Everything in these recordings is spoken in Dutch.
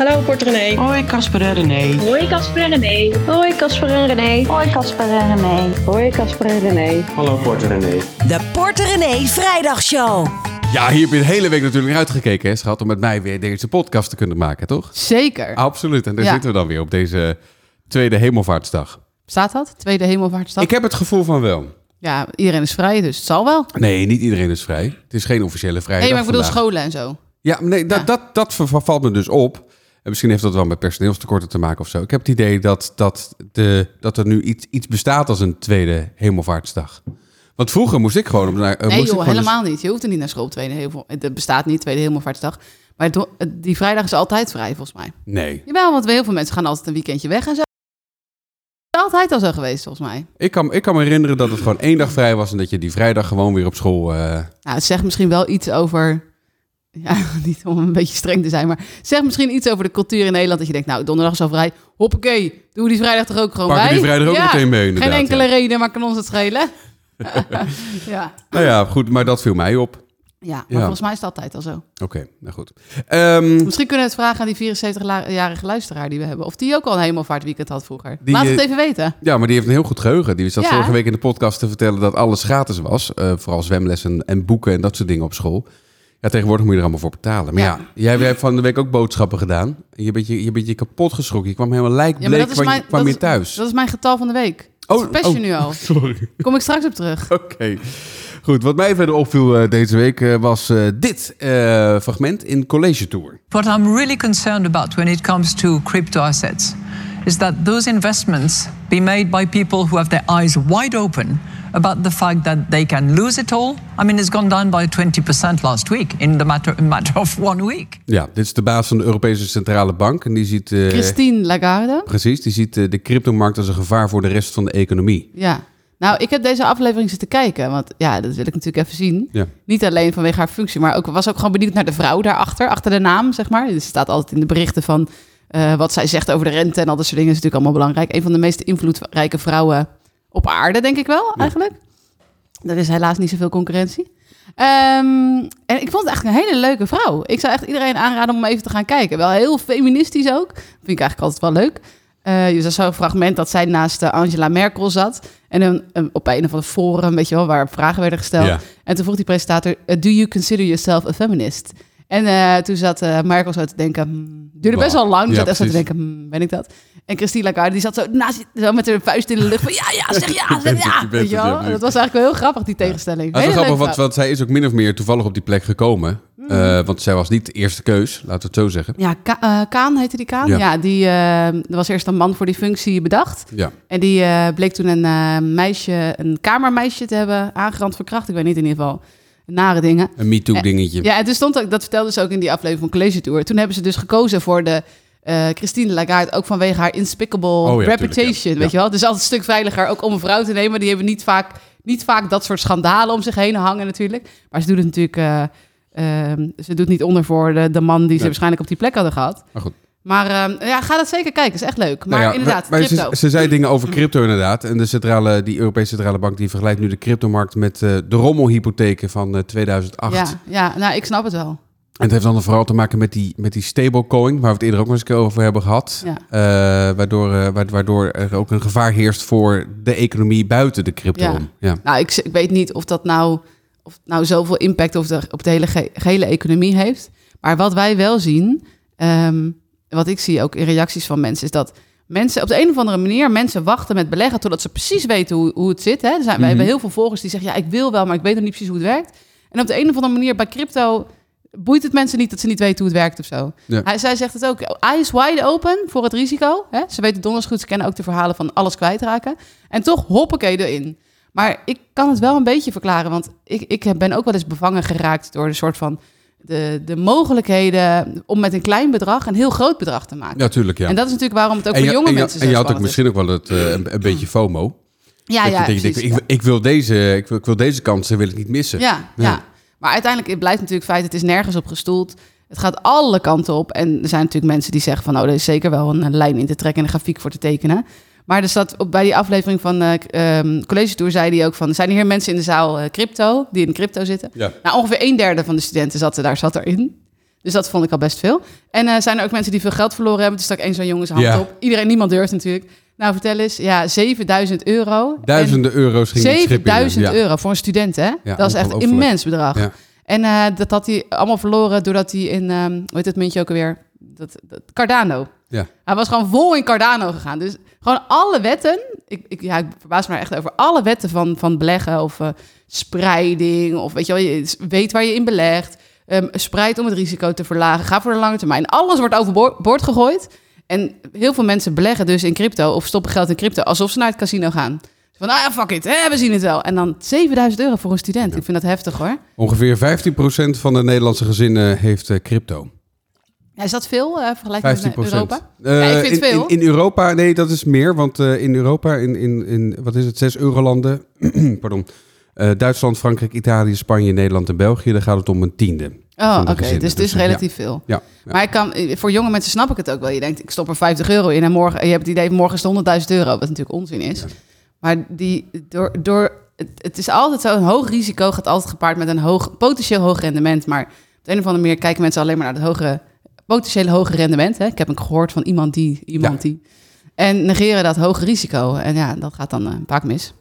Hallo, Port René. Hoi Casper en René. Hoi Casper en René. Hoi Casper en René. Hoi Casper en René. Hoi Casper en René. Hallo Port René. De Porter René Vrijdagshow. Ja, hier heb je de hele week natuurlijk naar uitgekeken, hè, schat, om met mij weer deze podcast te kunnen maken, toch? Zeker. Absoluut. En daar Ja. zitten we dan weer op deze tweede hemelvaartsdag. Staat dat? Tweede hemelvaartsdag? Ik heb het gevoel van wel. Ja, iedereen is vrij, dus het zal wel. Nee, niet iedereen is vrij. Het is geen officiële vrijdag Nee, maar ik bedoel vandaag. scholen en zo. Ja, nee, dat, Ja. dat, dat ver- valt me dus op. En misschien heeft dat wel met personeelstekorten te maken of zo. Ik heb het idee dat, dat, de, dat er nu iets, iets bestaat als een tweede hemelvaartsdag. Want vroeger moest ik gewoon... Op, naar- eh, Nee moest ik joh, gewoon helemaal niet. Je hoeft er niet naar school op tweede hemel. Het bestaat niet, tweede hemelvaartsdag. Maar het het- die vrijdag is altijd vrij, volgens mij. dus- Nee. Jawel, want heel veel mensen gaan altijd een weekendje weg en zo. Altijd al zo geweest, volgens mij. Ik kan, ik kan me herinneren dat het gewoon één dag vrij was... en dat je die vrijdag gewoon weer op school... eh, Nou, het zegt misschien wel iets over... Ja, niet om een beetje streng te zijn, maar zegt misschien iets over de cultuur in Nederland. Dat je denkt, nou, donderdag is al vrij. Hoppakee, doen we die vrijdag toch ook gewoon Pakken bij? die vrijdag ook meteen mee, Geen enkele ja. reden, maar kan ons het schelen. ja. Nou ja, goed, maar dat viel mij op. ja, maar Ja. volgens mij is het altijd al zo. Oké, nou goed. Ehm, Misschien kunnen we het vragen aan die 74-jarige luisteraar die we hebben. Of die ook al een hemelvaartweekend had vroeger. Die, Laat het eh, even weten. ja, maar die heeft een heel goed geheugen. Die zat Ja. vorige week in de podcast te vertellen dat alles gratis was. Eh, vooral zwemlessen en boeken en dat soort dingen op school. Ja, tegenwoordig moet je er allemaal voor betalen. Maar ja, Ja. jij hebt van de week ook boodschappen gedaan. Je bent je, je, bent je kapot geschrokken. Je kwam helemaal Ja, lijkbleek dat is kwam, mijn- je- kwam dat je is- thuis. Dat is mijn getal van de week. Oh, Oh, je oh. nu al. Sorry. Kom ik straks op terug. Oké. Goed, wat mij verder opviel eh, deze week eh, was eh, dit eh, fragment in College Tour. What I'm really concerned about when it comes to crypto assets is that those investments be made by people who have their eyes wide open about the fact that they can lose it all. I mean, it's gone down by 20% last week in the matter, of one week. Ja, dit is de baas van de Europese Centrale Bank. En die ziet... eh, Christine Lagarde. Precies, die ziet eh, de cryptomarkt als een gevaar voor de rest van de economie. Ja. Nou, ik heb deze aflevering zitten kijken. Want ja, dat wil ik natuurlijk even zien. Ja. Niet alleen vanwege haar functie, maar ook was ook gewoon benieuwd naar de vrouw daarachter. Achter de naam, zeg maar. Er staat altijd in de berichten van eh, wat zij zegt over de rente en al dat soort dingen. is natuurlijk allemaal belangrijk. Een van de meest invloedrijke vrouwen op aarde, denk ik wel, eigenlijk. Er is helaas niet zoveel concurrentie. Ehm, en ik vond het eigenlijk een hele leuke vrouw. Ik zou echt iedereen aanraden om even te gaan kijken. Wel heel feministisch ook. Vind ik eigenlijk altijd wel leuk. Eh je zag zo'n fragment dat zij naast eh, Angela Merkel zat. En een, een- op een of andere forum, weet je wel, waar vragen werden gesteld. Ja. En toen vroeg die presentator, do you consider yourself a feminist? En eh, toen zat eh, Merkel zo te denken, hmm, duurde best wel lang. Toen Ja, zat echt zo te denken, hmm, ben ik dat? En Christine Lagarde, die zat zo, naast, zo met haar vuist in de lucht van, ja, ja, zeg ja, zeg ja. Weet je wel? ja, dat was eigenlijk wel heel grappig, die tegenstelling. Dat is wel Hele grappig, want, want zij is ook min of meer toevallig op die plek gekomen. Mhm. Eh, want zij was niet de eerste keus, laten we het zo zeggen. Ja, Ka- Kaan heette die Kaan. Ja. Ja, die was eerst een man voor die functie bedacht. Ja, En die bleek toen een meisje, een kamermeisje te hebben aangerand verkracht. Ik weet niet in ieder geval. Nare dingen. een MeToo-dingetje. Ja, en toen stond ook, dat vertelde ze ook in die aflevering van College Tour. Toen hebben ze dus gekozen voor de eh, Christine Lagarde, ook vanwege haar inspicable Oh ja, reputation, tuurlijk, ja. weet je wel. Dus altijd een stuk veiliger, ook om een vrouw te nemen. Die hebben niet vaak, niet vaak dat soort schandalen om zich heen hangen natuurlijk. Maar ze doet het natuurlijk, eh, ehm, ze doet niet onder voor de, de man die ze Nee. waarschijnlijk op die plek hadden gehad. Maar goed. Maar ehm, ja, ga dat zeker kijken, is echt leuk. Maar Nou ja, inderdaad, maar crypto. Ze, ze zei dingen over crypto inderdaad. En de centrale, die Europese Centrale Bank die vergelijkt nu de cryptomarkt met eh, de rommelhypotheken van eh, 2008. ja, ja, nou, ik snap het wel. En het heeft dan vooral te maken met die, met die stablecoin, waar we het eerder ook nog eens over hebben gehad. Ja. Eh, waardoor, eh, wa- waardoor er ook een gevaar heerst voor de economie buiten de crypto. Ja. Ja. Nou, ik, ik weet niet of dat nou, of nou zoveel impact op de, op de hele ge- gehele economie heeft. Maar wat wij wel zien, ehm, wat ik zie ook in reacties van mensen, is dat mensen op de een of andere manier mensen wachten met beleggen totdat ze precies weten hoe, hoe het zit. Hè? Er zijn, Wij hebben heel veel volgers die zeggen, ja, ik wil wel, maar ik weet nog niet precies hoe het werkt. En op de een of andere manier bij crypto boeit het mensen niet dat ze niet weten hoe het werkt of zo. Ja. Hij, zij zegt het ook, eyes wide open voor het risico. Hè? Ze weten donders goed, ze kennen ook de verhalen van alles kwijtraken. En toch hoppakee erin. Maar ik kan het wel een beetje verklaren, want ik, ik ben ook wel eens bevangen geraakt door de soort van de, de mogelijkheden om met een klein bedrag een heel groot bedrag te maken. Ja, tuurlijk, ja. En dat is natuurlijk waarom het ook en voor jonge en mensen zo En je had ook misschien ook wel het, eh, een, een beetje FOMO. Ja, Dat ja, precies, ik, ja. ik, ik wil deze, ik, wil, ik wil deze kansen wil ik niet missen. Ja, ja. Ja. Maar uiteindelijk het blijft natuurlijk feit, het is nergens op gestoeld. Het gaat alle kanten op. En er zijn natuurlijk mensen die zeggen van... oh, er is zeker wel een lijn in te trekken en een grafiek voor te tekenen. Maar er zat op, bij die aflevering van eh ehm, College Tour... zei hij ook van, zijn er hier mensen in de zaal eh, crypto... die in crypto zitten? Ja. Nou, ongeveer een derde van de studenten zat, er daar, zat erin. Dus dat vond ik al best veel. En eh, zijn er ook mensen die veel geld verloren hebben? Dus stak één zo'n jongen zijn hand Ja. op. Iedereen, niemand durft natuurlijk. Nou, vertel eens. Ja, 7000 euro. En- Duizenden euro's ging het schip in. 7000 Ja. euro voor een student, hè? Ja, dat is echt een immens bedrag. Ja. En dat had hij allemaal verloren doordat hij in, ehm hoe heet het muntje ook alweer? Dat, dat, Cardano. Ja. Hij was gewoon vol in Cardano gegaan. Dus gewoon alle wetten, ik, ik, ja, ik verbaas me echt over, alle wetten van, van beleggen of eh, spreiding of weet je wel, je weet waar je in belegt, ehm spreid om het risico te verlagen, ga voor de lange termijn. Alles wordt overboord gegooid. En heel veel mensen beleggen dus in crypto of stoppen geld in crypto alsof ze naar het casino gaan. Van, ah ja, fuck it, hè, we zien het wel. En dan 7000 euro voor een student. Ik vind dat heftig hoor. Ongeveer 15% van de Nederlandse gezinnen heeft eh, crypto. Ja, is dat veel eh vergelijking 15 met Europa? Eh, Ja, ik vind in, veel. In, in Europa, nee, dat is meer. Want eh, in Europa, in, in, in wat is het, zes eurolanden, pardon, eh, Duitsland, Frankrijk, Italië, Spanje, Nederland en België, dan gaat het om een tiende. Oh, oké. Dus het is Dus, relatief veel. Ja, ja. Maar ik kan, voor jonge mensen snap ik het ook wel. Je denkt, ik stop er 50 euro in en morgen, je hebt het idee, morgen is het 100.000 euro, wat natuurlijk onzin is. Maar die, door, door, het, het is altijd zo, een hoog risico gaat altijd gepaard met een hoog, potentieel hoog rendement. Maar op de een of andere manier kijken mensen alleen maar naar het hogere, potentiële hoge rendement. Hè? Ik heb hem gehoord van iemand die, iemand die. En negeren dat hoge risico. En ja, dat gaat dan eh, vaak mis.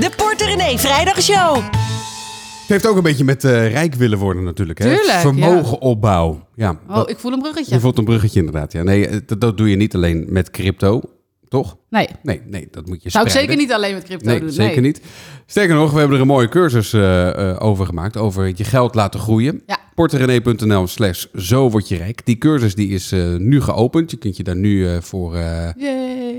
De Porter René Vrijdagshow. Het heeft ook een beetje met eh, rijk willen worden natuurlijk. Hè? Tuurlijk, Vermogenopbouw. Ja. Oh, dat- ik voel een bruggetje. Je voelt een bruggetje inderdaad. Ja. Nee, eh, dat, dat doe je niet alleen met crypto, toch? Nee, Nee, nee, dat moet je zou ik zeker niet alleen met crypto Nee, doen. zeker niet. Sterker nog, we hebben er een mooie cursus eh, eh, over gemaakt. Over je geld laten groeien. Ja. porterenee.nl slash zo word je rijk. Die cursus die is eh, nu geopend. Je kunt je daar nu eh, voor, eh,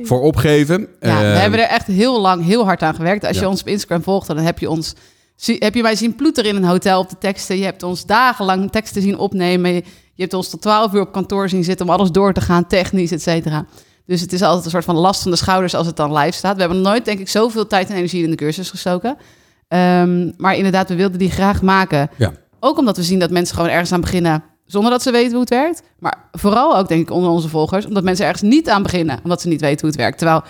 voor opgeven. Ja, we Eh, hebben er echt heel lang, heel hard aan gewerkt. Als je ons op Instagram volgt, dan heb je ons zie- heb je mij zien ploeteren in een hotel op de teksten. Je hebt ons dagenlang teksten zien opnemen. Je, hebt ons tot 12 uur op kantoor zien zitten om alles door te gaan, technisch, et cetera. Dus het is altijd een soort van last van de schouders als het dan live staat. We hebben nog nooit, denk ik, zoveel tijd en energie in de cursus gestoken. Ehm, maar inderdaad, we wilden die graag maken. Ja. Ook omdat we zien dat mensen gewoon ergens aan beginnen zonder dat ze weten hoe het werkt. Maar vooral ook, denk ik, onder onze volgers, omdat mensen ergens niet aan beginnen, omdat ze niet weten hoe het werkt. Terwijl,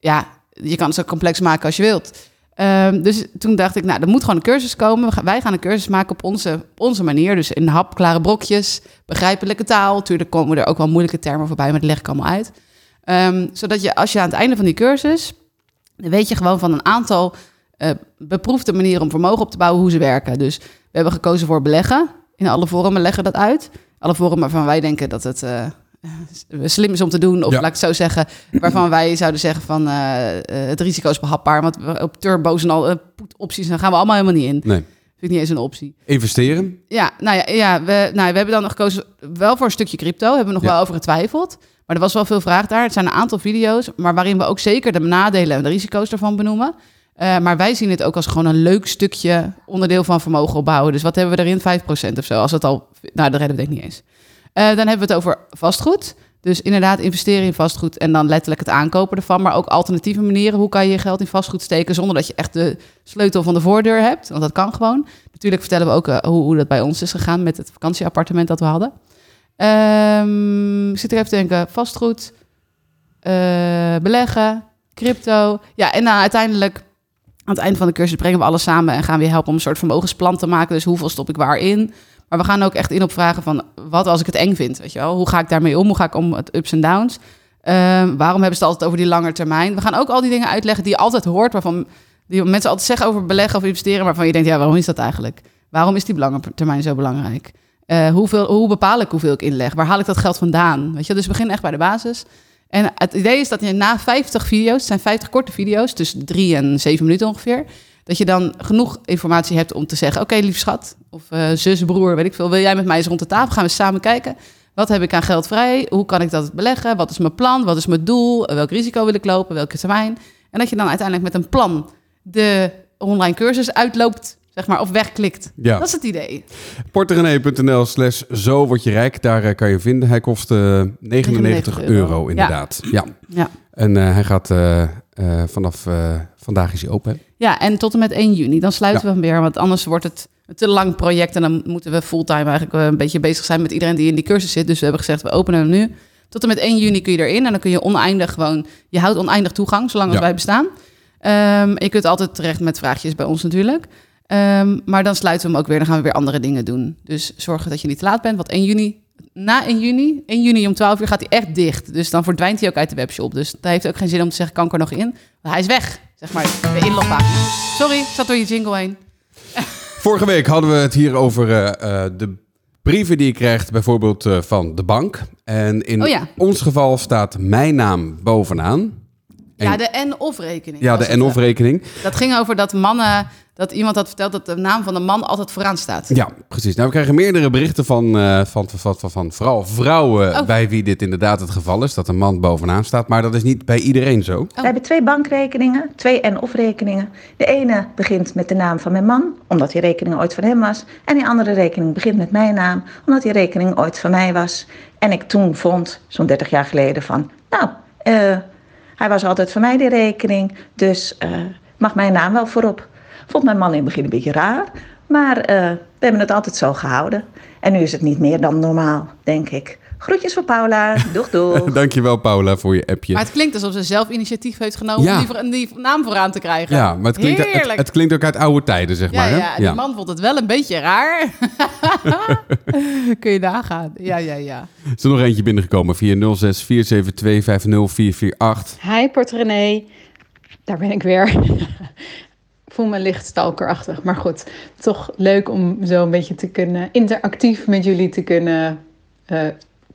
ja, je kan het zo complex maken als je wilt. Ehm, dus toen dacht ik, nou, er moet gewoon een cursus komen. Wij gaan een cursus maken op onze, onze manier. Dus in hapklare brokjes, begrijpelijke taal. Tuurlijk komen er ook wel moeilijke termen voorbij, maar dat leg ik allemaal uit. Ehm, zodat je, als je aan het einde van die cursus, dan weet je gewoon van een aantal eh, beproefde manieren om vermogen op te bouwen, hoe ze werken. Dus hebben gekozen voor beleggen. In alle vormen leggen we dat uit. Alle vormen waarvan wij denken dat het eh, slim is om te doen. Of Ja. laat ik het zo zeggen, waarvan wij zouden zeggen van eh, eh, het risico is behapbaar. Want we- op turbo's en al eh, opties, daar gaan we allemaal helemaal niet in. Nee. Vind ik niet eens een optie. Investeren. Ja, nou ja, ja we, nou, we hebben dan nog gekozen wel voor een stukje crypto. Hebben we nog Ja. wel over getwijfeld. Maar er was wel veel vraag daar. Het zijn een aantal video's, maar waarin we ook zeker de nadelen en de risico's daarvan benoemen. Eh, maar wij zien het ook als gewoon een leuk stukje onderdeel van vermogen opbouwen. Dus wat hebben we erin? 5% of zo. Als het al. Nou, dat redden we denk ik niet eens. Eh, dan hebben we het over vastgoed. Dus inderdaad, investeren in vastgoed en dan letterlijk het aankopen ervan. Maar ook alternatieve manieren. Hoe kan je je geld in vastgoed steken zonder dat je echt de sleutel van de voordeur hebt? Want dat kan gewoon. Natuurlijk vertellen we ook eh, hoe, hoe dat bij ons is gegaan met het vakantieappartement dat we hadden. Ehm, zit er even denken. Vastgoed, beleggen, crypto. Ja, en dan uiteindelijk aan het einde van de cursus brengen we alles samen en gaan we je helpen om een soort vermogensplan te maken. Dus hoeveel stop ik waarin? Maar we gaan ook echt in op vragen van wat als ik het eng vind, weet je wel? Hoe ga ik daarmee om? Hoe ga ik om met ups en downs? Ehm, waarom hebben ze het altijd over die lange termijn? We gaan ook al die dingen uitleggen die je altijd hoort, waarvan die mensen altijd zeggen over beleggen of investeren, waarvan je denkt, ja, waarom is dat eigenlijk? Waarom is die lange termijn zo belangrijk? Eh, hoeveel, hoe bepaal ik hoeveel ik inleg? Waar haal ik dat geld vandaan? Weet je, dus we beginnen echt bij de basis. En het idee is dat je na 50 video's, het zijn 50 korte video's, tussen 3 en 7 minuten ongeveer, dat je dan genoeg informatie hebt om te zeggen: Oké, lief schat, of eh, zus, broer, weet ik veel, wil jij met mij eens rond de tafel? Gaan we samen kijken. Wat heb ik aan geld vrij? Hoe kan ik dat beleggen? Wat is mijn plan? Wat is mijn doel? Welk risico wil ik lopen? Welke termijn? En dat je dan uiteindelijk met een plan de online cursus uitloopt, zeg maar, of wegklikt. Ja. Dat is het idee. porterenee.nl slash zo word je rijk. Daar eh, kan je vinden. Hij kost eh, 99 99 euro, euro. inderdaad. Ja. Ja. En eh, hij gaat vanaf vandaag is hij open. hè? Ja, en tot en met 1 juni. Dan sluiten we hem weer, want anders wordt het een te lang project. En dan moeten we fulltime eigenlijk een beetje bezig zijn met iedereen die in die cursus zit. Dus we hebben gezegd, we openen hem nu. Tot en met 1 juni kun je erin. En dan kun je oneindig gewoon... Je houdt oneindig toegang, zolang als wij bestaan. Ehm, je kunt altijd terecht met vraagjes bij ons natuurlijk. Ehm, maar dan sluiten we hem ook weer. Dan gaan we weer andere dingen doen. Dus zorgen dat je niet te laat bent. Want 1 juni, na 1 juni, 1 juni om 12 uur gaat hij echt dicht. Dus dan verdwijnt hij ook uit de webshop. Dus daar heeft ook geen zin om te zeggen, kan ik er nog in? Want hij is weg, zeg maar, de inlogpagina. Sorry, ik zat door je jingle heen. Vorige week hadden we het hier over eh, eh, de brieven die je krijgt, bijvoorbeeld eh, van de bank. En in Oh ja. ons geval staat mijn naam bovenaan. Ja, de en-of rekening. Ja, de en-of rekening. Dat ging over dat mannen, dat iemand had verteld dat de naam van de man altijd vooraan staat. Ja, precies. Nou, we krijgen meerdere berichten van, eh, van, van, van, van vooral vrouwen Oh. bij wie dit inderdaad het geval is, dat een man bovenaan staat. Maar dat is niet bij iedereen zo. We hebben twee bankrekeningen, twee en-of rekeningen. De ene begint met de naam van mijn man, omdat die rekening ooit van hem was. En die andere rekening begint met mijn naam, omdat die rekening ooit van mij was. En ik toen vond, zo'n 30 jaar geleden, van... Nou, eh, hij was altijd van mij die rekening, dus eh, mag mijn naam wel voorop. Vond mijn man in het begin een beetje raar, maar eh, we hebben het altijd zo gehouden. En nu is het niet meer dan normaal, denk ik. Groetjes voor Paula, doeg doeg. Dankjewel Paula voor je appje. Maar het klinkt alsof ze zelf initiatief heeft genomen Ja. om die, voor- die naam vooraan te krijgen. ja, maar het klinkt, het, klinkt ook uit oude tijden, zeg ja, maar. hè? ja, die man vond het wel een beetje raar. Kun je nagaan. Ja, ja, ja. Is er nog eentje binnengekomen via 06 472 50448. Hi, Port René. Daar ben ik weer. ik voel me licht stalkerachtig. Maar goed, toch leuk om zo een beetje te kunnen interactief met jullie te kunnen eh,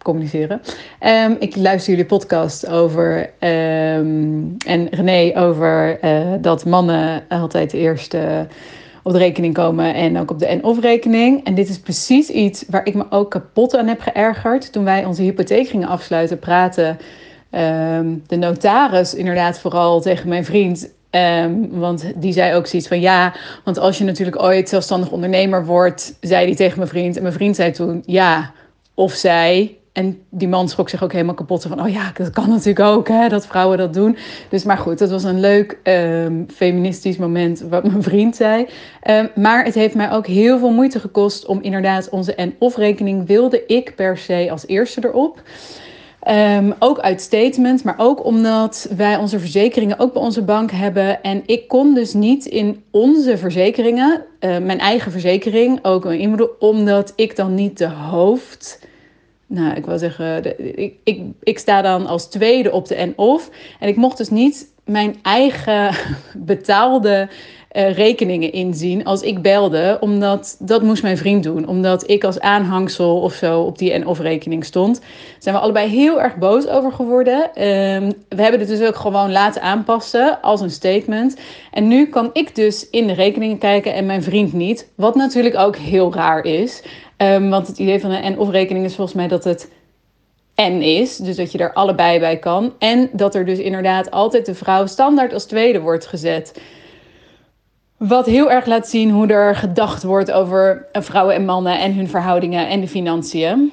communiceren. Ehm, ik luister jullie podcast over ehm, en René over eh, dat mannen altijd eerst eh, op de rekening komen en ook op de en-of rekening. En dit is precies iets waar ik me ook kapot aan heb geërgerd. Toen wij onze hypotheek gingen afsluiten, praten ehm, de notaris inderdaad vooral tegen mijn vriend. Want die zei ook zoiets van ja, want als je natuurlijk ooit zelfstandig ondernemer wordt, zei hij tegen mijn vriend. En mijn vriend zei toen ja, of zij. En die man schrok zich ook helemaal kapot van, oh ja, dat kan natuurlijk ook, hè, dat vrouwen dat doen. Dus maar goed, dat was een leuk ehm, feministisch moment wat mijn vriend zei. Ehm, maar het heeft mij ook heel veel moeite gekost om inderdaad onze en-of rekening wilde ik per se als eerste erop. Ehm, ook uit statement, maar ook omdat wij onze verzekeringen ook bij onze bank hebben. En ik kon dus niet in onze verzekeringen, eh, mijn eigen verzekering, ook inboedel, omdat ik dan niet de hoofd. Nou, ik wil zeggen, ik, ik, ik sta dan als tweede op de en-of. En ik mocht dus niet mijn eigen betaalde eh, rekeningen inzien als ik belde. Omdat dat moest mijn vriend doen. Omdat ik als aanhangsel of zo op die en-of rekening stond. Zijn we allebei heel erg boos over geworden. Ehm, we hebben het dus ook gewoon laten aanpassen als een statement. En nu kan ik dus in de rekeningen kijken en mijn vriend niet. Wat natuurlijk ook heel raar is. Ehm, want het idee van een en-of rekening is volgens mij dat het en is. Dus dat je er allebei bij kan. En dat er dus inderdaad altijd de vrouw standaard als tweede wordt gezet. Wat heel erg laat zien hoe er gedacht wordt over eh, vrouwen en mannen en hun verhoudingen en de financiën.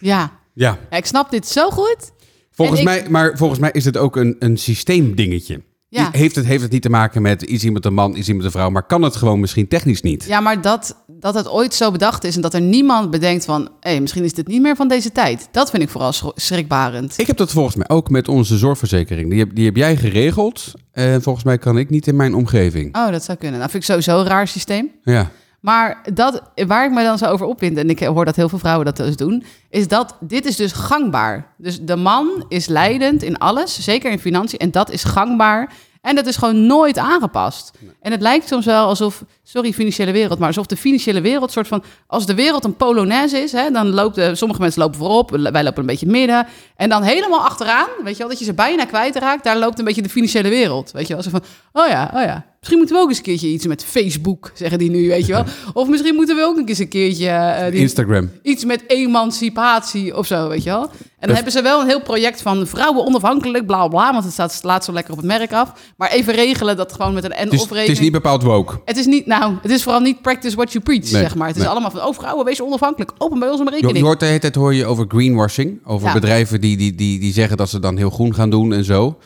Ja. Ja, Ja, ik snap dit zo goed. volgens ik- mij, maar volgens mij is het ook een, een systeemdingetje. Ja. Heeft, het, heeft het niet te maken met is iemand een man, is iemand een vrouw, maar kan het gewoon misschien technisch niet? Ja, maar dat, dat het ooit zo bedacht is en dat er niemand bedenkt van... hé, misschien is dit niet meer van deze tijd. Dat vind ik vooral schrikbarend. Ik heb dat volgens mij ook met onze zorgverzekering. Die heb, die heb jij geregeld en volgens mij kan ik niet in mijn omgeving. Oh, dat zou kunnen. Nou, vind ik sowieso een raar systeem. Ja, Maar dat, waar ik me dan zo over opwind, en ik hoor dat heel veel vrouwen dat dus doen, is dat dit is dus gangbaar. Dus de man is leidend in alles, zeker in financiën, en dat is gangbaar. En dat is gewoon nooit aangepast. En het lijkt soms wel alsof, sorry financiële wereld, maar alsof de financiële wereld soort van, als de wereld een polonaise is, hè, dan loopt de, sommige mensen lopen voorop, wij lopen een beetje midden, en dan helemaal achteraan, weet je wel, dat je ze bijna kwijtraakt, daar loopt een beetje de financiële wereld, weet je wel. Zo van, oh ja, oh ja, misschien moeten we ook eens een keertje iets met Facebook, zeggen die nu, weet je wel. Of misschien moeten we ook eens een keertje eh, die, Instagram. iets met emancipatie of zo, weet je wel. En dan hebben ze wel een heel project van vrouwen onafhankelijk, bla bla, want het staat laat zo lekker op het merk af. Maar even regelen dat gewoon met een en Het is, of het is niet bepaald woke. Het is niet, nou, het is vooral niet practice what you preach, Nee, zeg maar. Het is allemaal van, oh vrouwen, wees onafhankelijk, open bij ons een Je, rekening. je hoort de hele tijd hoor je over greenwashing. Over Ja. bedrijven die, die, die, die zeggen dat ze dan heel groen gaan doen en zo.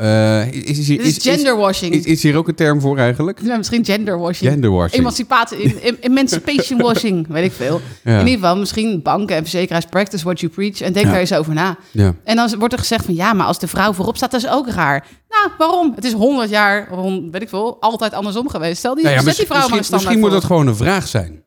Eh, is, is, hier- is genderwashing. Is, is hier ook een term voor eigenlijk? Ja, misschien genderwashing. Genderwashing. Emancipatie, em- em- emancipation washing, weet ik veel. Ja. In ieder geval, misschien banken en verzekeraars practice what you preach en denk Ja. daar eens over na. Ja. En dan wordt er gezegd van ja, maar als de vrouw voorop staat, dat is ook raar. Ja, waarom? Het is 100 jaar, weet ik veel, altijd andersom geweest. Stel die, Nou ja, zet die misschien, vrouw maar een misschien, standaard misschien moet dat gewoon een vraag zijn.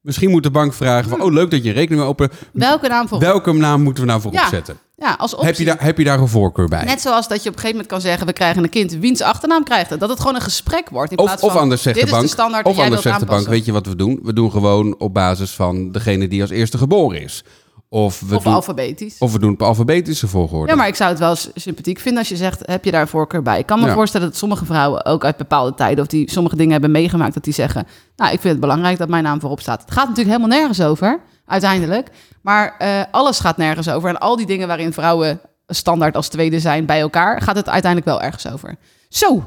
Misschien moet de bank vragen van, oh leuk dat je rekening openen. Welke naam voor? Welke naam moeten we nou voorop Ja, zetten? Ja, als optie. Heb je, daar, heb je daar een voorkeur bij? Net zoals dat je op een gegeven moment kan zeggen... we krijgen een kind, wiens achternaam krijgt het. Dat het gewoon een gesprek wordt. In Of, plaats of van, anders zegt dit de is bank, de standaard of anders zegt de bank, weet je wat we doen? We doen gewoon op basis van degene die als eerste geboren is. Of we, Of doen, alfabetisch. of we doen op alfabetische volgorde. Ja, maar ik zou het wel sympathiek vinden als je zegt... heb je daar een voorkeur bij? Ik kan me Ja. voorstellen dat sommige vrouwen ook uit bepaalde tijden... of die sommige dingen hebben meegemaakt, dat die zeggen... nou, ik vind het belangrijk dat mijn naam voorop staat. Het gaat natuurlijk helemaal nergens over, uiteindelijk. Maar eh, alles gaat nergens over. En al die dingen waarin vrouwen standaard als tweede zijn bij elkaar... gaat het uiteindelijk wel ergens over. Zo,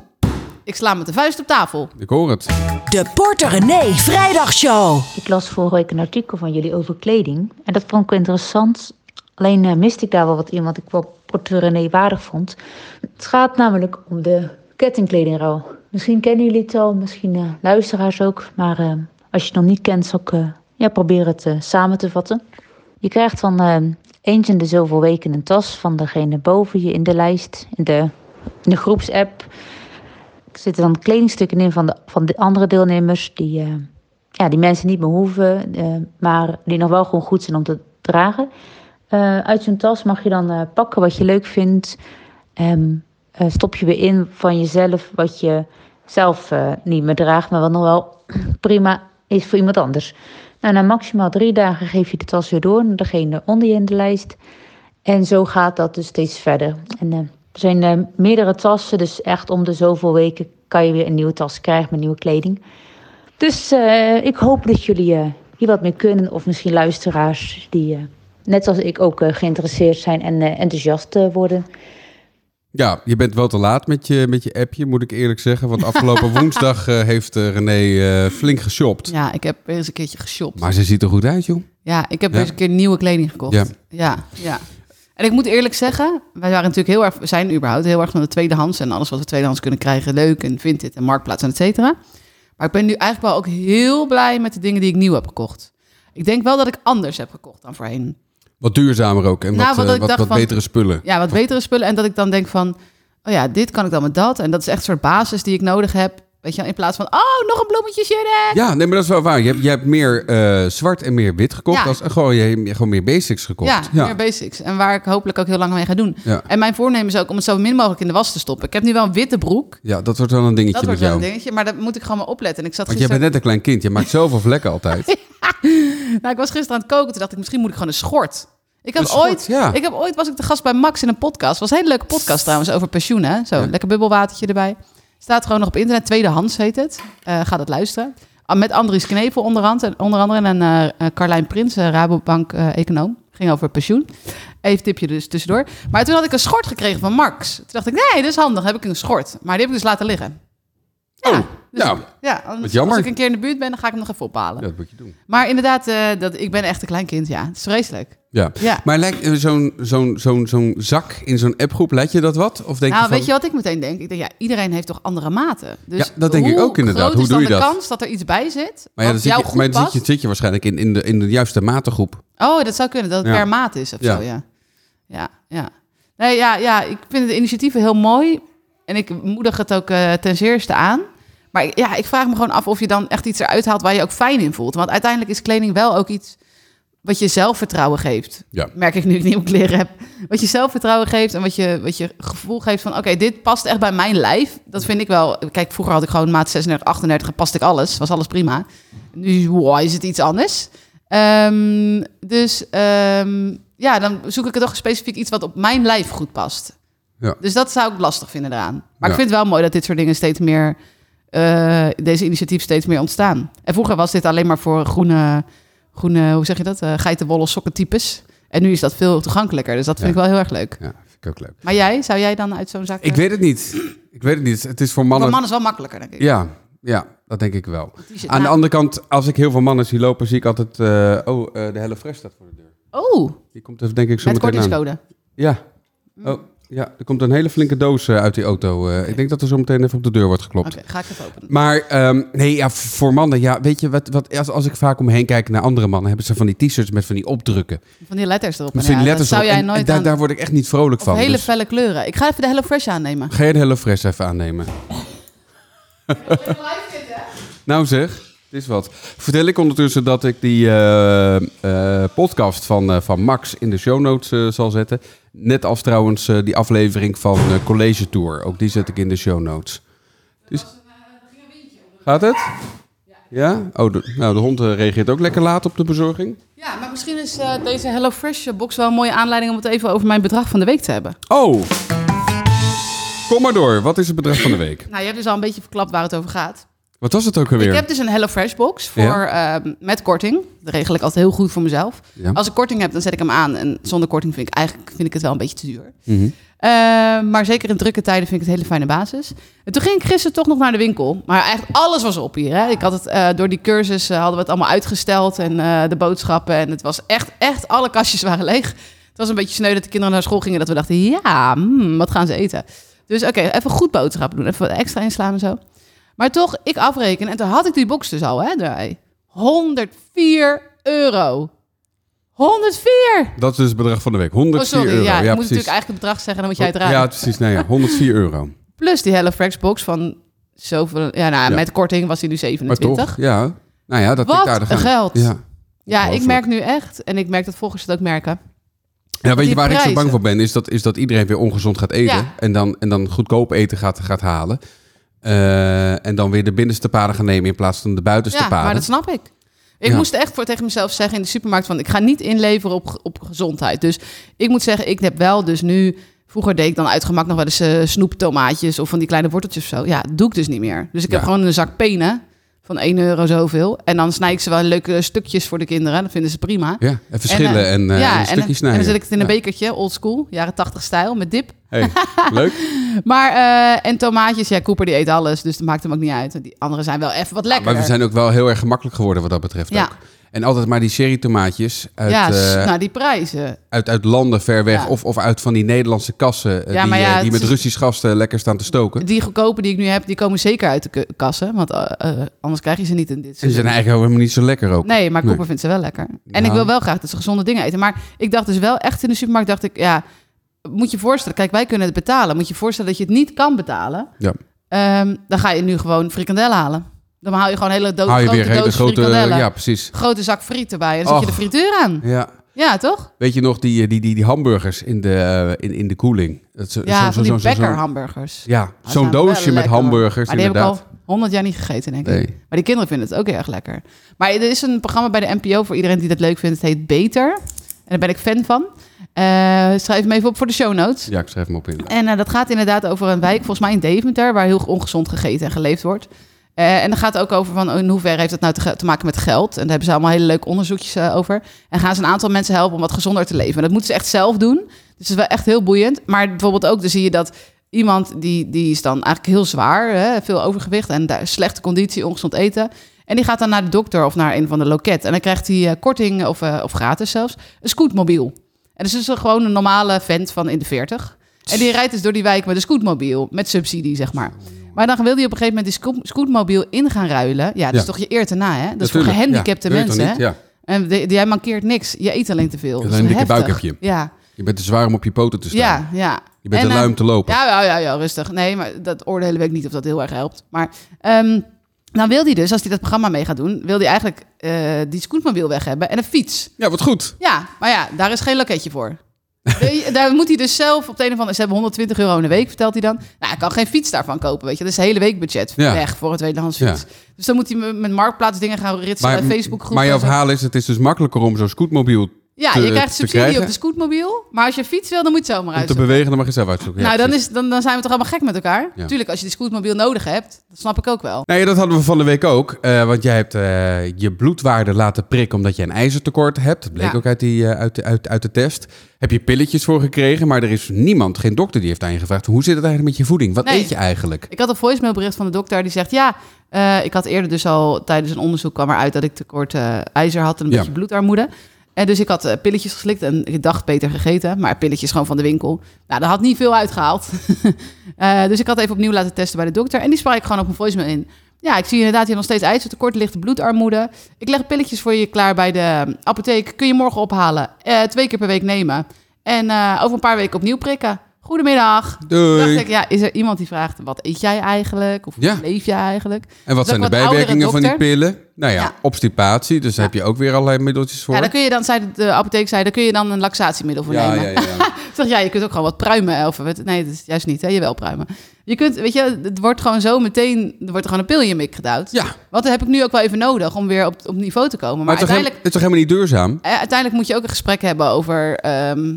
ik sla met de vuist op tafel. Ik hoor het. De Porter René Vrijdagshow. Ik las vorige week een artikel van jullie over kleding. En dat vond ik wel interessant. Alleen eh, miste ik daar wel wat in wat ik wel Porter René waardig vond. Het gaat namelijk om de kettingkledingrouw. Misschien kennen jullie het al, misschien eh, luisteraars ook. Maar eh, als je het nog niet kent, zal ik ja, proberen het eh, samen te vatten. Je krijgt dan eh, eens in de zoveel weken een tas van degene boven je in de lijst, in de, in de groepsapp. Er zitten dan kledingstukken in van de, van de andere deelnemers die, eh, ja, die mensen niet meer hoeven, maar die nog wel gewoon goed zijn om te dragen. Uit zo'n tas mag je dan pakken wat je leuk vindt. Eh, stop je weer in van jezelf wat je zelf niet meer draagt, maar wat nog wel prima is voor iemand anders. Nou, na maximaal drie dagen geef je de tas weer door naar degene onder je in de lijst. En zo gaat dat dus steeds verder. En eh, er zijn eh, meerdere tassen, dus echt om de zoveel weken kan je weer een nieuwe tas krijgen met nieuwe kleding. Dus eh, ik hoop dat jullie hier wat mee kunnen, of misschien luisteraars die net als ik ook geïnteresseerd zijn en enthousiast worden. Ja, je bent wel te laat met je, met je appje, moet ik eerlijk zeggen. Want afgelopen woensdag eh, heeft eh, René eh, flink geshopt. Ja, ik heb weer eens een keertje geshopt. Maar ze ziet er goed uit, joh. Ja, ik heb Ja. weer eens een keer nieuwe kleding gekocht. Ja. ja, ja. En ik moet eerlijk zeggen, wij waren natuurlijk heel erg, we zijn überhaupt heel erg van de tweedehands en alles wat we tweedehands kunnen krijgen leuk en vindt dit en marktplaats en et cetera. Maar ik ben nu eigenlijk wel ook heel blij met de dingen die ik nieuw heb gekocht. Ik denk wel dat ik anders heb gekocht dan voorheen. Wat duurzamer ook en Nou, wat, wat eh, wat, dacht wat van- betere spullen. Ja, wat betere spullen en dat ik dan denk van, oh ja, dit kan ik dan met dat en dat is echt een soort basis die ik nodig heb. Weet je, wel, in plaats van, oh, nog een bloemetje Jeanette. Ja, nee, maar dat is wel waar. Je hebt, je hebt meer eh, zwart en meer wit gekocht. Ja. Als, gewoon, je hebt gewoon meer basics gekocht. Ja, meer basics. En waar ik hopelijk ook heel lang mee ga doen. Ja. En mijn voornemen is ook om het zo min mogelijk in de was te stoppen. Ik heb nu wel een witte broek. Ja, dat wordt wel een dingetje Dat wordt met wel jou. een dingetje, maar daar moet ik gewoon maar opletten. En ik zat Want jij gisteren... bent net een klein kind. Je maakt zoveel vlekken altijd. Nou, ik was gisteren aan het koken. Toen dacht ik, misschien moet ik gewoon een schort. Ik heb schort, ooit, ja. ik heb ooit was ik de gast bij Max in een podcast. Was een hele leuke podcast trouwens over pensioen. Hè? Zo, Ja. lekker bubbelwatertje erbij. Staat gewoon nog op internet. Tweedehands heet het. Eh ga dat luisteren. Ah, Met Andries Knevel onder, andere- onder andere en eh, Carlijn Prins, eh, Rabobank eh, econoom. Ging over pensioen. Even tipje dus tussendoor. Maar toen had ik een schort gekregen van Max. Toen dacht ik, nee, dat is handig. heb ik een schort. Maar die heb ik dus laten liggen. Ja, Oh, dus- nou, ja als, wat jammer. als ik een keer in de buurt ben, dan ga ik hem nog even ophalen. Ja, dat moet je doen. Maar inderdaad, eh, dat, ik ben echt een klein kind, ja. Het is vreselijk. Ja. Ja. Maar lijkt eh, zo'n zo'n zo'n zo'n zak in zo'n appgroep, lijkt je dat wat? Of denk nou, je van, weet je wat ik meteen denk? Ik denk, ja, iedereen heeft toch andere maten? Dus Ja, dat denk ik hoe ook inderdaad. Hoe is doe je de dat? kans dat er iets bij zit Maar ja, dan zit je, maar dan zit je, zit je waarschijnlijk in, in, de, in de juiste matengroep. Oh, dat zou kunnen, dat het Ja. per maat is of Ja. zo, ja. Ja, ja. Nee, ja, ja, ik vind de initiatieven heel mooi. En ik moedig het ook eh, ten zeerste aan. Maar ja, ik vraag me gewoon af of je dan echt iets eruit haalt waar je ook fijn in voelt. Want uiteindelijk is kleding wel ook iets wat je zelfvertrouwen geeft. Ja. Merk ik nu ik nieuwe kleren heb. Wat je zelfvertrouwen geeft en wat je, wat je gevoel geeft van... oké, dit past echt bij mijn lijf. Dat vind ik wel... Kijk, vroeger had ik gewoon maat 36, 38 en paste ik alles. Was alles prima. Nu wow, is het iets anders. Ehm, dus ehm, ja, dan zoek ik er toch specifiek iets wat op mijn lijf goed past. Ja. Dus dat zou ik lastig vinden eraan. Maar Ja. ik vind het wel mooi dat dit soort dingen steeds meer... eh, deze initiatieven steeds meer ontstaan. En vroeger was dit alleen maar voor groene... groene hoe zeg je dat? Eh geitenwolle sokkentypes. En nu is dat veel toegankelijker. Dus dat vind Ja. ik wel heel erg leuk. Ja, vind ik ook leuk. Maar jij, zou jij dan uit zo'n zak... Ik weet het niet. Ik weet het niet. Het is voor Voor mannen... mannen is wel makkelijker, denk ik. Ja, ja, dat denk ik wel. Aan de andere kant, als ik heel veel mannen zie lopen, zie ik altijd... eh, oh, eh, de Hello Fresh staat voor de deur. Oh, Die komt even denk ik zo met meteen aan. kortingscode. Ja. Oh, Ja, er komt een hele flinke doos eh, uit die auto. Eh, Ik denk dat er zo meteen even op de deur wordt geklopt. Oké, ga ik even openen. Maar ehm, nee, ja, voor mannen, ja, weet je wat, wat als, als ik vaak om me heen kijk naar andere mannen, hebben ze van die t-shirts met van die opdrukken. Van die letters erop. Met En van die ja, letters dat zou jij nooit en daar, aan... daar word ik echt niet vrolijk Of van. hele Dus felle kleuren. Ik ga even de Hello Fresh aannemen. ga je de Hello Fresh even aannemen? nou zeg, het is wat. Vertel ik ondertussen dat ik die eh, eh, podcast van, eh, van Max in de show notes zal zetten. Net als trouwens die aflevering van College Tour. Ook die zet ik in de show notes. Dus... Gaat het? Ja? Oh, de, nou, de hond reageert ook lekker laat op de bezorging. Ja, maar misschien is deze Hello Fresh box wel een mooie aanleiding om het even over mijn bedrag van de week te hebben. Oh! Kom maar door. Wat is het bedrag van de week? Nou, je hebt dus al een beetje verklapt waar het over gaat. Wat was het ook alweer? Ik heb dus een Hello Fresh box voor, Ja. ehm, met korting. Dat regel ik altijd heel goed voor mezelf. Ja. Als ik korting heb, dan zet ik hem aan. En zonder korting vind ik eigenlijk vind ik het wel een beetje te duur. Mhm. Eh, maar zeker in drukke tijden vind ik het een hele fijne basis. En toen ging ik gisteren toch nog naar de winkel. Maar eigenlijk alles was op hier. Hè. Ik had het, eh, door die cursus eh, hadden we het allemaal uitgesteld. En eh, de boodschappen. En het was echt, echt, alle kastjes waren leeg. Het was een beetje sneu dat de kinderen naar school gingen. Dat we dachten, ja, hmm, wat gaan ze eten? Dus oké, even goed boodschappen doen. Even wat extra inslaan en zo. Maar toch, ik afrekenen. En toen had ik die box dus al, hè, erbij. 104 euro. 104! Dat is dus het bedrag van de week. Oh, 104 sorry. euro. Ja, je moet precies. natuurlijk eigenlijk het bedrag zeggen, dan moet jij het raden. Ja, precies. Nee, ja. 104 euro. Plus die Fresh box van zoveel... Ja, nou, Ja. met korting was hij nu Maar 27. toch, ja. Nou ja, dat Wat geld. Ja. Ja, ik merk nu echt, en ik merk dat volgers het ook merken. Ja, weet je waar ik zo bang voor ben? Is dat, is dat iedereen weer ongezond gaat eten. Ja. En, dan, en dan goedkoop eten gaat, gaat halen. Eh, en dan weer de binnenste paden gaan nemen in plaats van de buitenste Ja, paden. maar dat snap ik. Ik Ja. moest echt voor tegen mezelf zeggen in de supermarkt van... ik ga niet inleveren op, op gezondheid. Dus ik moet zeggen, ik heb wel dus nu... Vroeger deed ik dan uit gemak nog wel eens eh, snoeptomaatjes... of van die kleine worteltjes of zo. Ja, doe ik dus niet meer. Dus ik heb gewoon een zak penen van 1 euro zoveel. En dan snij ik ze wel leuke stukjes voor de kinderen. Dat vinden ze prima. Ja, even schillen eh, en, eh, ja, en een en, en snijden. dan zet ik het in een Ja. bekertje, old school, jaren 80 stijl, met dip. Hey, leuk. Maar, eh, en tomaatjes, ja, Cooper die eet alles, dus dat maakt hem ook niet uit. Die andere zijn wel even wat lekkerder. Maar we zijn ook wel heel erg gemakkelijk geworden wat dat betreft Ja. ook. En altijd maar die cherry tomaatjes uit, ja, eh, nou die prijzen. uit, uit landen ver weg. Ja. Of, of uit van die Nederlandse kassen eh, Ja, die, ja, eh, die met is- Russisch gasten lekker staan te stoken. Die goedkope die ik nu heb, die komen zeker uit de kassen. Want anders krijg je ze niet in dit seizoen. zijn eigenlijk helemaal niet zo lekker ook. Nee, maar Nee. Cooper vindt ze wel lekker. En Nou. ik wil wel graag dat ze gezonde dingen eten. Maar ik dacht dus wel echt in de supermarkt, dacht ik, ja, moet je voorstellen. Kijk, wij kunnen het betalen. Moet je voorstellen dat je het niet kan betalen. Ja. Ehm, dan ga je nu gewoon frikandellen halen. Dan haal je gewoon een hele doos, Hou je grote weer hele grote... Ja, precies. Grote zak friet erbij. En dan zet je Och. de frituur aan. Ja. Ja, toch? Weet je nog die, die, die, die hamburgers in de, eh, in, in de koeling? Dat zo- Ja, zo- zo- die zo- hamburgers. Ja, Die zo'n doosje met hamburgers Maar die heb ik al honderd jaar niet gegeten, denk ik. Nee. Maar die kinderen vinden het ook heel erg lekker. Maar er is een programma bij de NPO voor iedereen die dat leuk vindt. Het heet Beter. En daar ben ik fan van. Eh, schrijf hem even op voor de show notes. Ja, ik schrijf hem op in. En eh, dat gaat inderdaad over een wijk, volgens mij in Deventer, waar heel ongezond gegeten en geleefd wordt. Eh, en dan gaat het ook over van in hoeverre heeft het nou te, maken met geld. En daar hebben ze allemaal hele leuke onderzoekjes eh, over. En gaan ze een aantal mensen helpen om wat gezonder te leven. En dat moeten ze echt zelf doen. Dus het is wel echt heel boeiend. Maar bijvoorbeeld ook, dan zie je dat iemand die, die is dan eigenlijk heel zwaar, hè, veel overgewicht en daar, slechte conditie, ongezond eten. En die gaat dan naar de dokter of naar een van de loket. En dan krijgt hij eh, korting of, of gratis zelfs, een scootmobiel. En dus is er gewoon een normale vent van in de 40. En die rijdt dus door die wijk met een scootmobiel, met subsidie, zeg maar. Maar dan wil hij op een gegeven moment die sco- scootmobiel in gaan ruilen. Ja, dat is toch je eer te na, hè? Dat is voor gehandicapte weet mensen, hè? niet? Ja. En de- jij mankeert niks. Je eet alleen te veel. Alleen Dat is een dikke buik heb je. Ja, Je bent te zwaar om op je poten te staan. ja, ja. Je bent En, te eh, lui om te lopen. Ja, ja, ja, ja, rustig. Nee, maar dat oordelen we ik niet of dat heel erg helpt. Maar ehm, dan wil hij dus, als hij dat programma mee gaat doen... wil hij eigenlijk eh, die scootmobiel weg hebben en een fiets. Ja, wat goed. Ja, maar ja, daar is geen loketje voor. Daar moet hij dus zelf op de een of andere... Ze hebben 120 euro in de week, vertelt hij dan. Nou, hij kan geen fiets daarvan kopen, weet je. Dat is een hele weekbudget Ja. weg voor een tweedehands Ja. fiets. Dus dan moet hij met- met marktplaatsdingen gaan ritsen, Maar, Facebook maar jouw verhaal is, het is dus makkelijker om zo'n scootmobiel Ja, te- je krijgt subsidie op de scootmobiel. Maar als je fiets wil, dan moet je zomaar om te bewegen, dan mag je zelf uitzoeken. Ja, nou, dan, is, dan, dan zijn we toch allemaal gek met elkaar. Ja. Tuurlijk, als je die scootmobiel nodig hebt, dat snap ik ook wel. Nee, dat hadden we van de week ook. eh, want jij hebt eh, je bloedwaarde laten prikken omdat je een ijzertekort hebt. Dat bleek Ja. ook uit, die, eh, uit, de, uit, uit de test. Heb je pilletjes voor gekregen, maar er is niemand, geen dokter die heeft aan je gevraagd. Hoe zit het eigenlijk met je voeding? Wat Nee. eet je eigenlijk? Ik had een voicemailbericht van de dokter die zegt... ja, ik had eerder dus al tijdens een onderzoek kwam eruit... dat ik tekort ijzer had en een Ja. beetje bloedarmoede. En dus ik had eh, pilletjes geslikt en ik dacht beter gegeten. Maar pilletjes gewoon van de winkel. Nou, dat had niet veel uitgehaald. Eh, dus ik had even opnieuw laten testen bij de dokter. En die sprak ik gewoon op mijn voicemail in. Ja, ik zie inderdaad hier nog steeds ijzertekort, lichte bloedarmoede. Ik leg pilletjes voor je klaar bij de apotheek. Kun je morgen ophalen. Eh, twee keer per week nemen. En over een paar weken opnieuw prikken. Goedemiddag. Doei. Dacht ik, ja, is er iemand die vraagt, wat eet jij eigenlijk? Of hoe Ja. leef jij eigenlijk? En wat Dus zijn de wat bijwerkingen van die pillen? Nou ja, Ja. obstipatie. Dus daar heb je ook weer allerlei middeltjes voor. Ja, dan kun je dan, zei de apotheek, zei, dan kun je dan een laxatiemiddel voor ja, nemen. ja, ja, ja. Dacht, ja, je kunt ook gewoon wat pruimen. Of, wat- nee, dat is juist niet, hè? je wel pruimen. Je kunt, weet je, het wordt gewoon zo meteen, er wordt er gewoon een pil in je mik gedouwd. Ja. Want dat heb ik nu ook wel even nodig om weer op, op niveau te komen. Maar, Maar het is, toch uiteindelijk, helemaal- het is toch helemaal niet duurzaam? eh, uiteindelijk moet je ook een gesprek hebben over, ehm,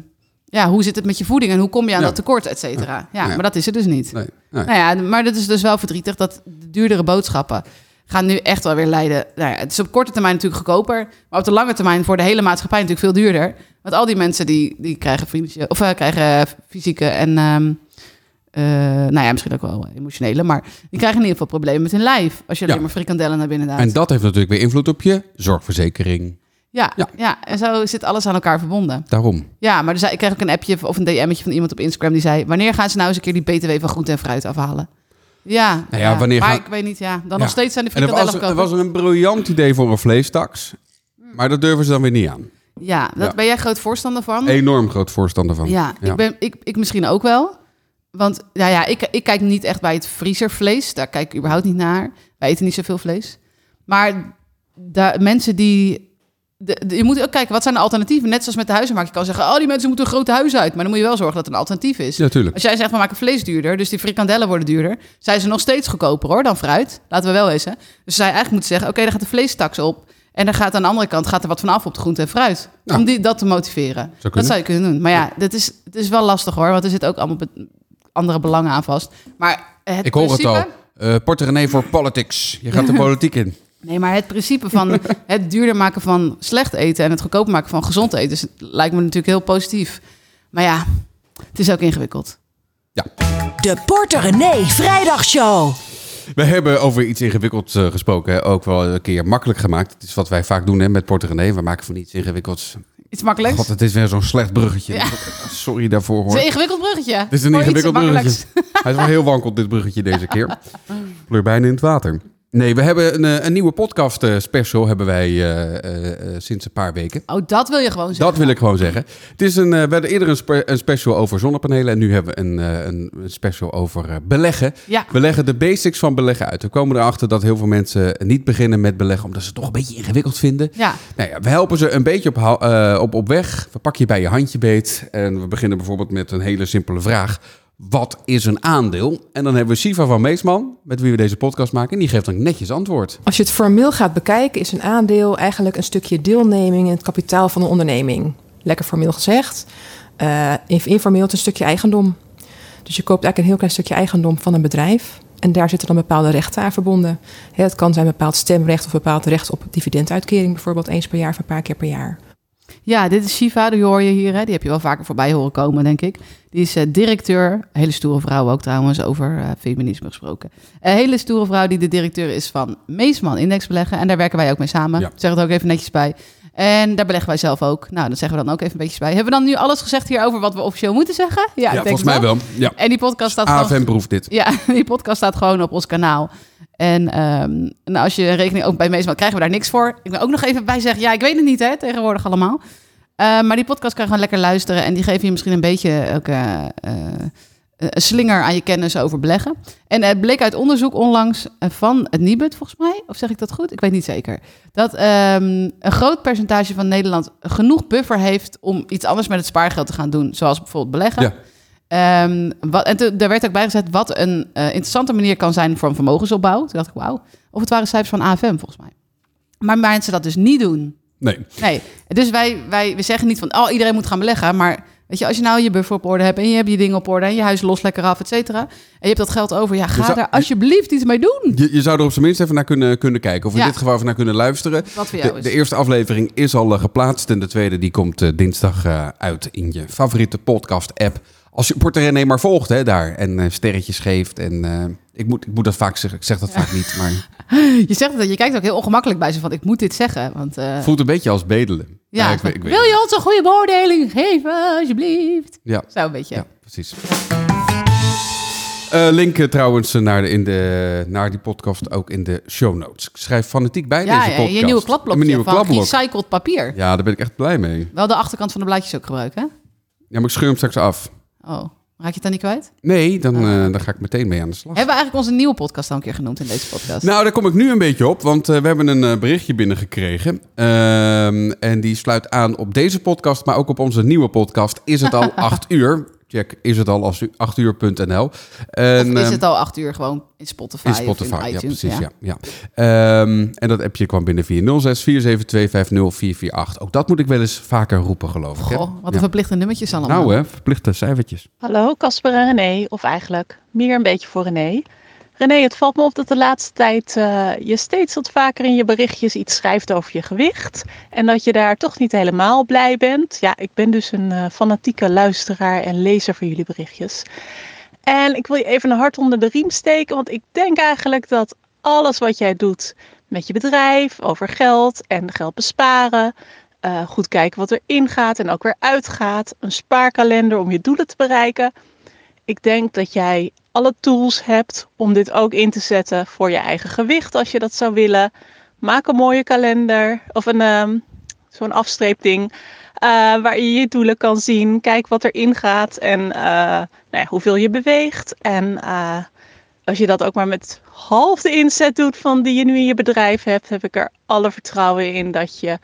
ja, hoe zit het met je voeding en hoe kom je aan Ja. dat tekort, et cetera. Ja, Ja. maar dat is het dus niet. Nee. nee. Nou ja, maar dat is dus wel verdrietig dat de duurdere boodschappen gaan nu echt wel weer leiden. Nou ja, het is op korte termijn natuurlijk goedkoper, maar op de lange termijn voor de hele maatschappij natuurlijk veel duurder. Want al die mensen die, die krijgen, financiële, of, eh, krijgen fysieke en, ehm, eh, nou ja, misschien ook wel emotionele, maar die krijgen in ieder geval problemen met hun lijf als je alleen maar frikandellen naar binnen duwt. En dat heeft natuurlijk weer invloed op je zorgverzekering. Ja, Ja. ja. en zo zit alles aan elkaar verbonden. Daarom. Ja, maar zei, ik kreeg ook een appje of een DM'tje van iemand op Instagram die zei: Wanneer gaan ze nou eens een keer die BTW van groente en fruit afhalen? Ja, Nou ja, wanneer maar gaan- ik weet niet, ja. Dan Ja. nog steeds zijn de En er was, er was een briljant idee voor een vleestaks. Maar dat durven ze dan weer niet aan. Ja, Ja. ben jij groot voorstander van? Enorm groot voorstander van. Ja, Ik, ben, ik, ik misschien ook wel. Want nou ja, ik, ik kijk niet echt bij het vriezervlees. Daar kijk ik überhaupt niet naar. Wij eten niet zoveel vlees. Maar de mensen die... De, de- je moet ook kijken, wat zijn de alternatieven? Net zoals met de huizenmarkt. Je kan zeggen, oh, die mensen moeten een grote huis uit. Maar dan moet je wel zorgen dat er een alternatief is. Ja, tuurlijk. Als jij zegt, we maken vlees duurder, dus die frikandellen worden duurder, zijn ze nog steeds goedkoper hoor dan fruit. Laten we wel wezen. Dus zij eigenlijk moeten zeggen, oké, dan gaat de vleestaks op. En dan gaat aan de andere kant gaat er wat vanaf op de groente en fruit. Ja. Om die, dat te motiveren. Dat zou je kunnen doen. Maar ja, dat is, het is wel lastig hoor, want er zitten ook allemaal be- andere belangen aan vast. Maar het Ik hoor het al. Eh Porter René voor politics. Je gaat de politiek in. Nee, maar het principe van het duurder maken van slecht eten en het goedkoper maken van gezond eten, is, lijkt me natuurlijk heel positief. Maar ja, het is ook ingewikkeld. De Porter René Vrijdagshow. We hebben over iets ingewikkelds eh, gesproken. hè. Ook wel een keer makkelijk gemaakt. Het is wat wij vaak doen hè, met Porter René. We maken van iets ingewikkelds. Iets makkelijks. God, het is weer zo'n slecht bruggetje. Ja. Sorry daarvoor Het hoor. is een ingewikkeld bruggetje. Het is een ingewikkeld bruggetje. Hij is wel heel wankeld, dit bruggetje deze keer. Pleur bijna in het water. Nee, we hebben een, eh, een nieuwe podcast eh, special hebben wij eh, sinds een paar weken. Oh, dat wil je gewoon zeggen. Dat wil ik gewoon zeggen. Het is een, we hadden eerder een, spe- een special over zonnepanelen. En nu hebben we een, een, special over beleggen. Ja. We leggen de basics van beleggen uit. We komen erachter dat heel veel mensen niet beginnen met beleggen... omdat ze het toch een beetje ingewikkeld vinden. Ja, Nou ja, we helpen ze een beetje op, op, op weg. We pakken je bij je handje beet. En we beginnen bijvoorbeeld met een hele simpele vraag. Wat is een aandeel? En dan hebben we Siva van Meesman, met wie we deze podcast maken. En die geeft dan netjes antwoord. Als je het formeel gaat bekijken, is een aandeel eigenlijk een stukje deelneming in het kapitaal van een onderneming. Lekker formeel gezegd. Inf- informeel het een stukje eigendom. Dus je koopt eigenlijk een heel klein stukje eigendom van een bedrijf. En daar zitten dan bepaalde rechten aan verbonden. Het kan zijn bepaald stemrecht of bepaald recht op dividenduitkering, bijvoorbeeld eens per jaar of een paar keer per jaar. Ja dit is Shiva, die hoor je hier. Hè. Die heb je wel vaker voorbij horen komen, denk ik. Die is eh, directeur, hele stoere vrouw ook trouwens, over eh, feminisme gesproken. Een hele stoere vrouw die de directeur is van Meesman Indexbeleggen. En daar werken wij ook mee samen. Ja. Zeg het ook even netjes bij. En daar beleggen wij zelf ook. Nou, dat zeggen we dan ook even een beetje bij. Hebben we dan nu alles gezegd hierover wat we officieel moeten zeggen? Ja, denk volgens mij wel. Ja. En die podcast staat gewoon AFM proeft dit. Ja, die podcast staat gewoon op ons kanaal. En, ehm, en als je rekening ook bij Meesman krijgen we daar niks voor. Ik wil ook nog even bij zeggen, ja, ik weet het niet hè, tegenwoordig allemaal. Eh, maar die podcast kan je gewoon lekker luisteren en die geven je misschien een beetje ook, eh, eh, een slinger aan je kennis over beleggen. En het bleek uit onderzoek onlangs eh, van het Nibud, volgens mij, of zeg ik dat goed? Ik weet niet zeker. Dat ehm, een groot percentage van Nederland genoeg buffer heeft om iets anders met het spaargeld te gaan doen, zoals bijvoorbeeld beleggen. Ja. Ehm, wat, en daar werd ook bijgezet wat een eh, interessante manier kan zijn voor een vermogensopbouw. Toen dacht ik, wauw. Of het waren cijfers van AFM, volgens mij. Maar mensen dat dus niet doen. Nee. Nee, dus wij, wij we zeggen niet van, oh, iedereen moet gaan beleggen. Maar weet je, als je nou je buffer op orde hebt en je hebt je dingen op orde en je huis los lekker af, et cetera. En je hebt dat geld over, ja, ga zou- daar alsjeblieft iets mee doen. Je, je zou er op zijn minst even naar kunnen, kunnen kijken. Of in Ja. dit geval even naar kunnen luisteren. Wat voor jou De, is. de eerste aflevering is al eh, geplaatst. En de tweede die komt eh, dinsdag uit in je favoriete podcast-app. Als je Porter René maar volgt hè, daar en eh, sterretjes geeft. En eh, ik, moet, ik moet dat vaak zeggen. Ik zeg dat vaak niet, maar Je zegt dat je kijkt ook heel ongemakkelijk bij ze van ik moet dit zeggen. Want eh, voelt een beetje als bedelen. ja, ik, weet- ik weet wil je ons een goede beoordeling geven, alsjeblieft? Ja. Zo een beetje. Ja, precies. Eh link trouwens naar, de, in de, naar die podcast ook in de show notes. Ik schrijf fanatiek bij Ja, deze ja, podcast. je nieuwe kladblokje nieuwe van kladblok. recycled papier. Ja, daar ben ik echt blij mee. Wel de achterkant van de blaadjes ook gebruiken, hè? Ja, maar ik scheur hem straks af. Oh, raak je het dan niet kwijt? Nee, dan, Ah. eh, dan ga ik meteen mee aan de slag. Hebben we eigenlijk onze nieuwe podcast al een keer genoemd in deze podcast? Nou, daar kom ik nu een beetje op, want eh, we hebben een eh, berichtje binnengekregen. Ehm, en die sluit aan op deze podcast, maar ook op onze nieuwe podcast. Is het al 8 uur? Check, is het al als u 8uur.nl. En, of is ehm, het al acht uur gewoon in Spotify, in Spotify, of in ja, iTunes? precies. Ja. Ja, Ehm, en dat appje kwam binnen via 06 472 50448. Ook dat moet ik wel eens vaker roepen, geloof ik. hè? Goh, wat een Ja. verplichte nummertjes allemaal. Nou hè, verplichte cijfertjes. Hallo, Casper en René. Of eigenlijk meer een beetje voor René. René, het valt me op dat de laatste tijd eh, je steeds wat vaker in je berichtjes iets schrijft over je gewicht. En dat je daar toch niet helemaal blij bent. Ja, ik ben dus een eh, fanatieke luisteraar en lezer van jullie berichtjes. En ik wil je even een hart onder de riem steken, want ik denk eigenlijk dat alles wat jij doet met je bedrijf, over geld en geld besparen, eh, goed kijken wat erin gaat en ook weer uitgaat, een spaarkalender om je doelen te bereiken. Ik denk dat jij alle tools hebt om dit ook in te zetten voor je eigen gewicht als je dat zou willen. Maak een mooie kalender of een, ehm, zo'n afstreepding eh, waar je je doelen kan zien. Kijk wat erin gaat en eh, nou ja, hoeveel je beweegt. En eh, als je dat ook maar met half de inzet doet van die je nu in je bedrijf hebt, heb ik er alle vertrouwen in dat je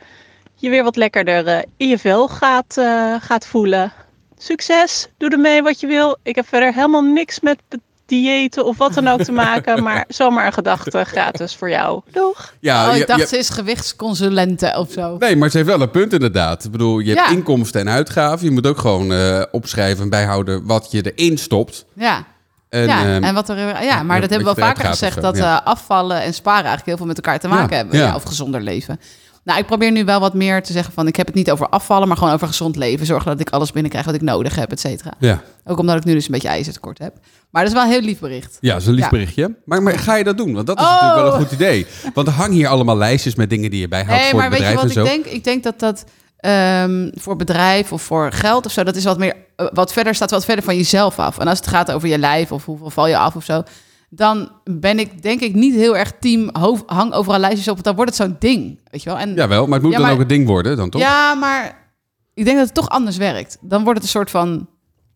je weer wat lekkerder in je vel gaat, gaat voelen. Succes, doe ermee wat je wil. Ik heb verder helemaal niks met diëten of wat dan ook te maken, maar zomaar een gedachte gratis voor jou. Doeg! Ja, oh, ik je- dacht je- ze is gewichtsconsulente of zo. Nee, maar ze heeft wel een punt inderdaad. Ik bedoel, je hebt Ja. inkomsten en uitgaven. Je moet ook gewoon eh, opschrijven en bijhouden wat je erin stopt. Ja. En, ja, ehm, en wat er, ja, maar ja, dat hebben we wel vaker gezegd, dat ja. eh, afvallen en sparen eigenlijk heel veel met elkaar te maken Ja, hebben. ja. Ja, of gezonder leven. Nou, ik probeer nu wel wat meer te zeggen van, ik heb het niet over afvallen, maar gewoon over gezond leven. Zorgen dat ik alles binnenkrijg wat ik nodig heb, et cetera. Ja. Ook omdat ik nu dus een beetje ijzertekort heb. Maar dat is wel een heel lief bericht. Ja, dat is een lief Ja. berichtje. Maar, maar ga je dat doen? Want dat is Oh. natuurlijk wel een goed idee. Want er hangen hier allemaal lijstjes met dingen die je bijhoudt Nee, voor maar het weet je bedrijf wat en ik denk? Ik denk dat dat ehm, voor bedrijf of voor geld of zo, dat is wat meer, eh, wat verder staat wat verder van jezelf af. En als het gaat over je lijf of hoeveel val je af of zo, dan ben ik denk ik niet heel erg team hoofd, hang overal lijstjes op, want dan wordt het zo'n ding, weet je wel? En, Jawel, maar het moet Ja, dan maar- ook een ding worden dan toch? Ja, maar ik denk dat het toch anders werkt. Dan wordt het een soort van,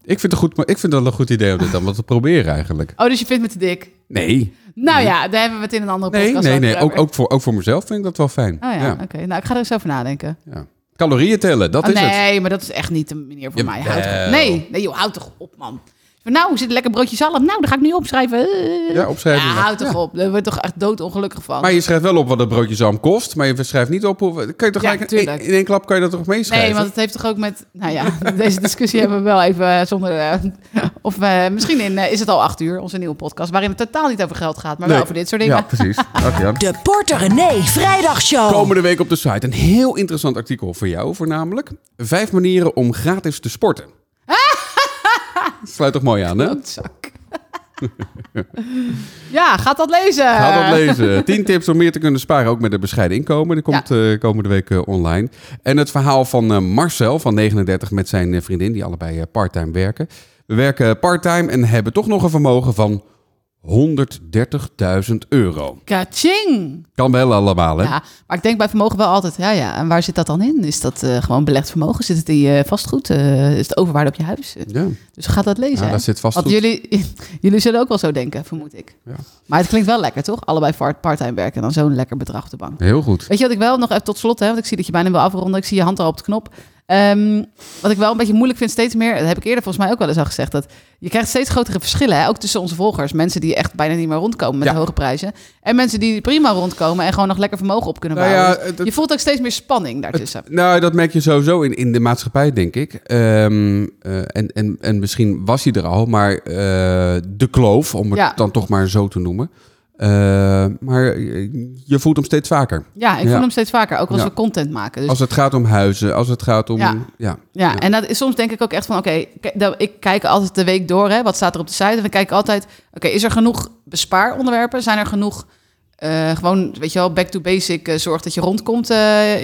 Ik vind het goed, maar ik vind wel een goed idee om dit dan wat te proberen eigenlijk. oh, dus je vindt me te dik. Nee, Nou ja, daar hebben we het in een andere nee, podcast nee, over. nee. Ook, ook, voor, ook voor mezelf vind ik dat wel fijn. Oh ja, oké. Nou, ik ga er eens over nadenken. Ja. Calorieën tellen, dat Oh, is het. nee, maar dat is echt niet de manier voor mij. Houd Jawel. nee, nee joh, houd toch op, man. Van, Nou, zit een lekker broodje zalm. Nou, dan ga ik nu opschrijven. Eh. Ja, opschrijven. Ja, houd toch Ja. op. Daar word je toch echt doodongelukkig van. Maar je schrijft wel op wat een broodje zalm kost, maar je schrijft niet op hoe... Kan je toch Ja, gelijk in, in één klap kan je dat toch meeschrijven? nee, want het heeft toch ook met... Nou ja, deze discussie hebben we wel even eh, zonder... eh, of misschien in Is het al acht uur, onze nieuwe podcast... waarin het totaal niet over geld gaat, maar wel over dit soort dingen. Ja, precies. Ach. De Porter René Vrijdagshow. Komende week op de site een heel interessant artikel voor jou voornamelijk. Vijf manieren om gratis te sporten. Sluit toch mooi aan, hè? Klootzak. ja, gaat dat lezen. Ga dat lezen. 10 tips om meer te kunnen sparen, ook met een bescheiden inkomen. Die komt eh, komende week eh, online. En het verhaal van eh, Marcel van 39 met zijn vriendin, die allebei parttime werken. We werken parttime en hebben toch nog een vermogen van 130.000 euro. Kaching! Kan wel allemaal, hè? Ja, maar ik denk bij vermogen wel altijd, ja, ja. En waar zit dat dan in? Is dat eh, gewoon belegd vermogen? Zit het in je vastgoed? Eh, is het overwaarde op je huis? Ja. Dus gaat dat lezen. Ja, daar zit vastgoed. Want jullie, jullie zullen ook wel zo denken, vermoed ik. Ja. Maar het klinkt wel lekker, toch? Allebei part- parttime werken en dan zo'n lekker bedrag op de bank. Heel goed. Weet je wat ik wel nog even tot slot, hè, want ik zie dat je bijna wil afronden. Ik zie je hand al op de knop. Ehm, wat ik wel een beetje moeilijk vind steeds meer, dat heb ik eerder volgens mij ook wel eens al gezegd, dat je krijgt steeds grotere verschillen, hè, ook tussen onze volgers. Mensen die echt bijna niet meer rondkomen met Ja. de hoge prijzen. En mensen die prima rondkomen en gewoon nog lekker vermogen op kunnen Nou bouwen. Dus je voelt ook steeds meer spanning daartussen. Nou, dat merk je sowieso in, in de maatschappij, denk ik. Ehm, eh, en, en, en misschien was hij er al, maar eh, de kloof, om het Ja. dan toch maar zo te noemen. Eh, maar je voelt hem steeds vaker. Ja, ik voel hem steeds vaker, ook als Ja. we content maken. Dus Als het gaat om huizen, als het gaat om... Ja. Ja. Ja, en dat is, soms denk ik ook echt van, oké, ik kijk altijd de week door, hè, wat staat er op de site? En dan kijk ik altijd, oké, is er genoeg bespaaronderwerpen? Zijn er genoeg, eh, gewoon, weet je wel, back to basic, eh, zorg dat je rondkomt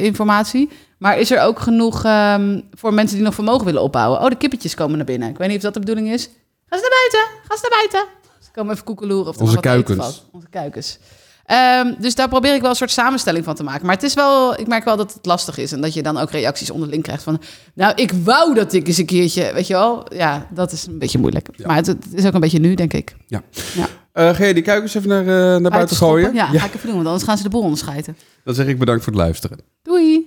informatie? Maar is er ook genoeg ehm, voor mensen die nog vermogen willen opbouwen? Oh, de kippetjes komen naar binnen. Ik weet niet of dat de bedoeling is. Ga eens naar buiten, ga eens naar buiten. Komen even koekeloeren of Onze kuikens. Onze kuikens. Ehm, dus daar probeer ik wel een soort samenstelling van te maken. Maar het is wel, ik merk wel dat het lastig is. En dat je dan ook reacties onderling krijgt van... Nou, ik wou dat ik eens een keertje... Weet je wel? Ja, dat is een beetje moeilijk. Maar het, het is ook een beetje nu, denk ik. Ja. Ja. Eh, ga je die kuikens even naar, eh, naar buiten gooien? Ja, ga ik even doen. Want anders gaan ze de boel onderscheiden. Dan zeg ik bedankt voor het luisteren. Doei!